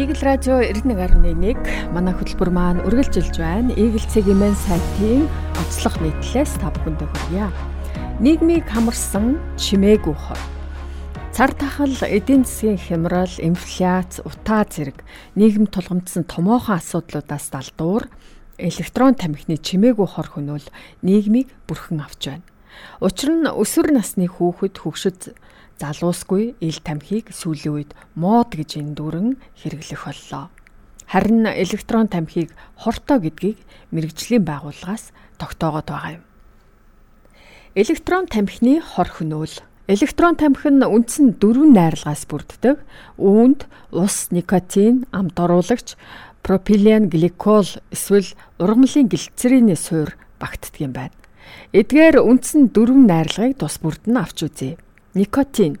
Игэл радио 91.1 манай хөтөлбөр маань үргэлжилж байна. Игэл цэгийн сайтын онцлог нийтлэлээс та бүхэндээ хүргье. Нийгмийг хамарсан чимээгүй хор. Цар тахал, эдийн засгийн хямрал, инфляц, утаа зэрэг нийгэм тулгамдсан томоохон асуудлуудаас далдуур электрон тамхины чимээгүй хор хөнөөл нийгмийг бүрхэн авч байна. Учир нь өсвөр насны хүүхэд хөгшөд залуусгүй ил тамхиг сүүлийн үед мод гэж эндүрэн хэрэглэх боллоо. Харин электрон тамхиг хортой гэдгийг мэрэгжлийн байгууллагаас тогтоогод байгаа юм. Электрон тамхины хор хөнөөл Электрон тамхи нь үндсэн дөрвөн найрлагаас бүрддэг. Үүнд ус, никотин, амт оруулагч, пропилен гликол эсвэл ургамлын глицерины суур багтдаг юм байна. Эдгээр үндсэн дөрвөн найрлагыг тус бүрд нь авч үзье. Никотин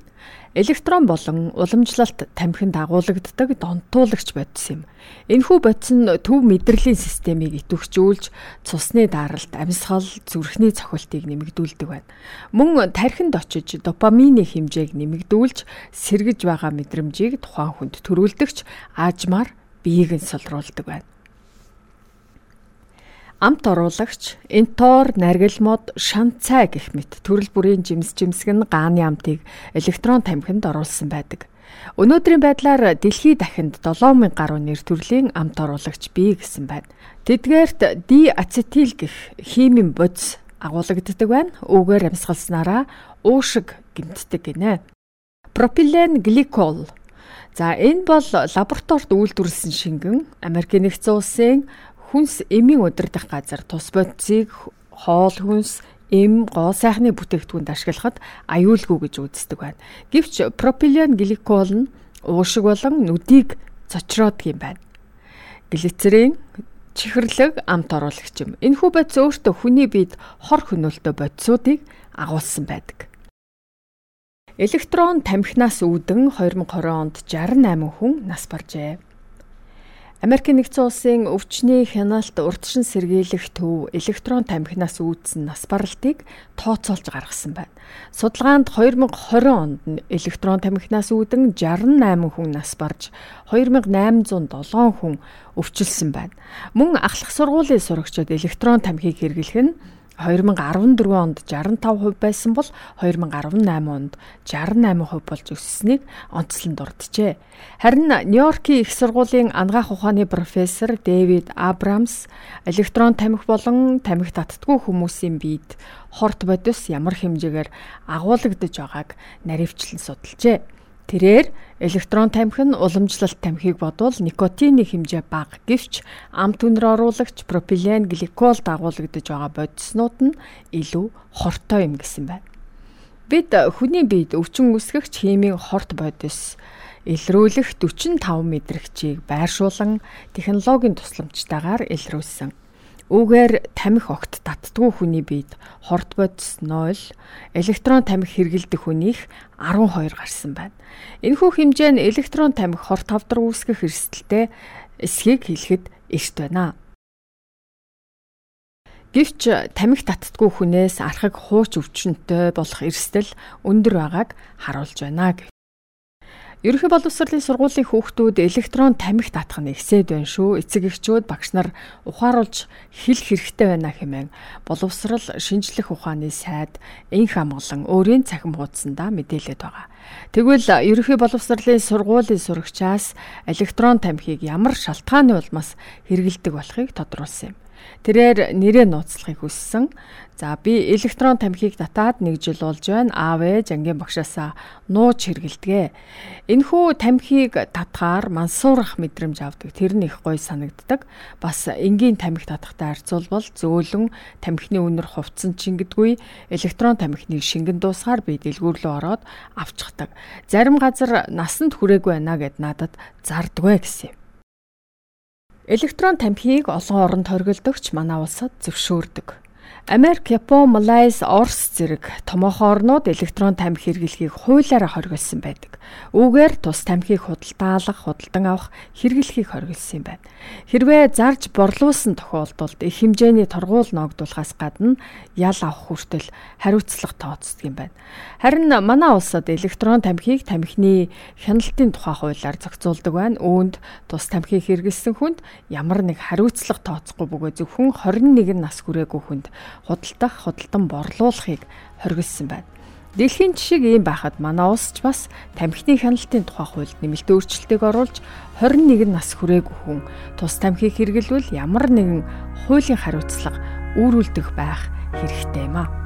электрон болон уламжлалт тамхинд агуулгаддаг донтуулагч бодис юм. Энэхүү бодис нь төв мэдрэлийн системийг идэвхжүүлж цусны даралт, амьсгал, зүрхний цохилтыг нэмэгдүүлдэг байна. Мөн тархинд очиж допамины хэмжээг нэмэгдүүлж сэргэж байгаа мэдрэмжийг тухайн хүнд төрүүлдэгч аажмаар биеийг нь солиулдаг байна амт оруулагч, энтор, наргил мод, шанцай гэх мэт төрөл бүрийн жимс жимсг нь гааны амтыг электрон тамхинд оруулсан байдаг. Өнөөдрийн байдлаар дэлхийд дахинд 7000 гаруй нэр төрлийн амт оруулагч бий гэсэн байна. Тэдгээрт диацетил гэх химийн бодис агуулгаддаг байна. Үүгээр амьсгалснараа уушиг гэмтдэг гинэ. Пропилен гликол За энэ бол лабораторид үйлдвэрлэсэн шингэн Америкийн нэгдсэн улсын хүнс эмийн удирдах газар тус бодисыг хоол хүнс эм гоо сайхны бүтээгдэхүүнд ашиглахад аюулгүй гэж үздэг байна. Гэвч пропилен гликол нь уушиг болон нүдийг цочроодог юм байна. Глицерин чихэрлэг амт оруулагч юм. Энэхүү бодис өөртөө хүний биед хор хөнөөлтөй бодисуудыг агуулсан байдаг. Электрон тамхинаас үүдэн 2020 онд 68 хүн нас баржээ. Америкийн нэгдсэн улсын өвчний хяналт урдшин сэргийлэх төв электрон тамхинаас үүдсэн нас баралтыг тооцоолж гаргасан байна. Судалгаанд 2020 онд электрон тамхинаас үүдэн 68 хүн нас барж 2807 хүн өвчлсөн байна. Мөн ахлах сургуулийн сурагчид электрон тамхиг хэрэглэх нь 2014 онд 65% байсан бол 2018 онд 68% болж өссөнийг онцлон дурджээ. Харин Нью-Йоркийн их сургуулийн ангаах ухааны профессор Дэвид Абрамс электрон тамхи болон тамхи татдаггүй хүмүүсийн биед хорт бодис ямар хэмжээгээр агуулгадж байгааг наривчлан судалжээ. Тэрээр электрон тамхи нь уламжлалт тамхиг бодвол никотины хэмжээ бага гэвч ам түнэр оруулагч пропилен гликол дагуулгадж байгаа бодиснууд нь илүү хортой юм гэсэн байна. Бид хүний биед өвчин үүсгэгч химийн хорт бодис илрүүлэх 45 мэдрэгчийг байршуулан технологийн тусламжтайгаар илрүүлсэн. Үүгээр тамхи огт татдгүй хүний биед хорт бодис 0, электрон тамхи хэргэлдэх хүнийх 12 гарсан байна. Энэхүү хэмжээ нь электрон тамхи хорт тавдар үүсгэх эрсдэлтэй эсхийг хэлэхэд эрт байна. Гэвч тамхи татдгүй хүнээс архаг хууч өвчнөд болох эрсдэл өндөр байгааг харуулж байна гэв. Ерөнхий боловсролын сургуулийн хүүхдүүд электрон тамхи татах нь ихсээд байна шүү. Эцэг эхчүүд багш нар ухааруулж хэлэх хэрэгтэй байна хэмээн боловсрол шинжлэх ухааны сайд энх амгалан өөрийн цахим хуудсандаа мэдээлээд байгаа. Тэгвэл ерөнхий боловсролын сургуулийн сурагчаас электрон тамхиг ямар шалтгааны улмаас хэрэгэлдэг болохыг тодруулсан юм. Тэрээр нэрээ нууцлахыг хүссэн. За би электрон тамхиг татаад нэг жил болж байна. Аав ээж ангийн багшаасаа нууж хэргэлдэгэ. Энэхүү тамхиг татхаар мансуурах мэдрэмж авдаг. Тэр нь их гоё санагддаг. Бас энгийн тамхи татахтай харьцуулбал зөөлөн тамхины үнэр хувцсан чингэдгүй электрон тамхиныг шингэн дуусгаар би дэлгүүр рүү ороод авчихдаг. Зарим газар насанд хүрээгүй байна гэд надад зардгвэ гэсэн юм. Электрон тамхиг олон оронд хоригдогч манай улсад зөвшөөрдөг. Америк, Япон, Малайз, Орос зэрэг томоохон орнууд электрон тамхи хэрэглэхийг хуулиараа хориглосон байдаг. Үүгээр тус тамхиг худалдаалах, худалдан авах, хэрэглэхийг хориглосон юм байна. Хэрвээ зарж борлуулсан тохиолдолд их хэмжээний торгуул ногдуулахаас гадна ял авах хүртэл хариуцлага тооцдог юм байна. Харин манай улсад электрон тамхиг тамхины хяналтын тухай хуулиар зохицуулдаг байна. Үүнд тус тамхиг хэрэглэсэн хүнд ямар нэг хариуцлага тооцохгүй бөгөөд зөвхөн 21 нас хүрээгүй хүнд худалдах, худалдан борлуулахыг хориглосон байна. Дэлхийн жишээг ийм байхад манай улс ч бас тамхины хяналтын тухай хуульд нэмэлт өөрчлөлтийг оруулж 21 нас хүрээгүй хүн тус тамхиг хэрэглэвэл ямар нэгэн хуулийн хариуцлага үүрүүлдэх байх хэрэгтэй юм а.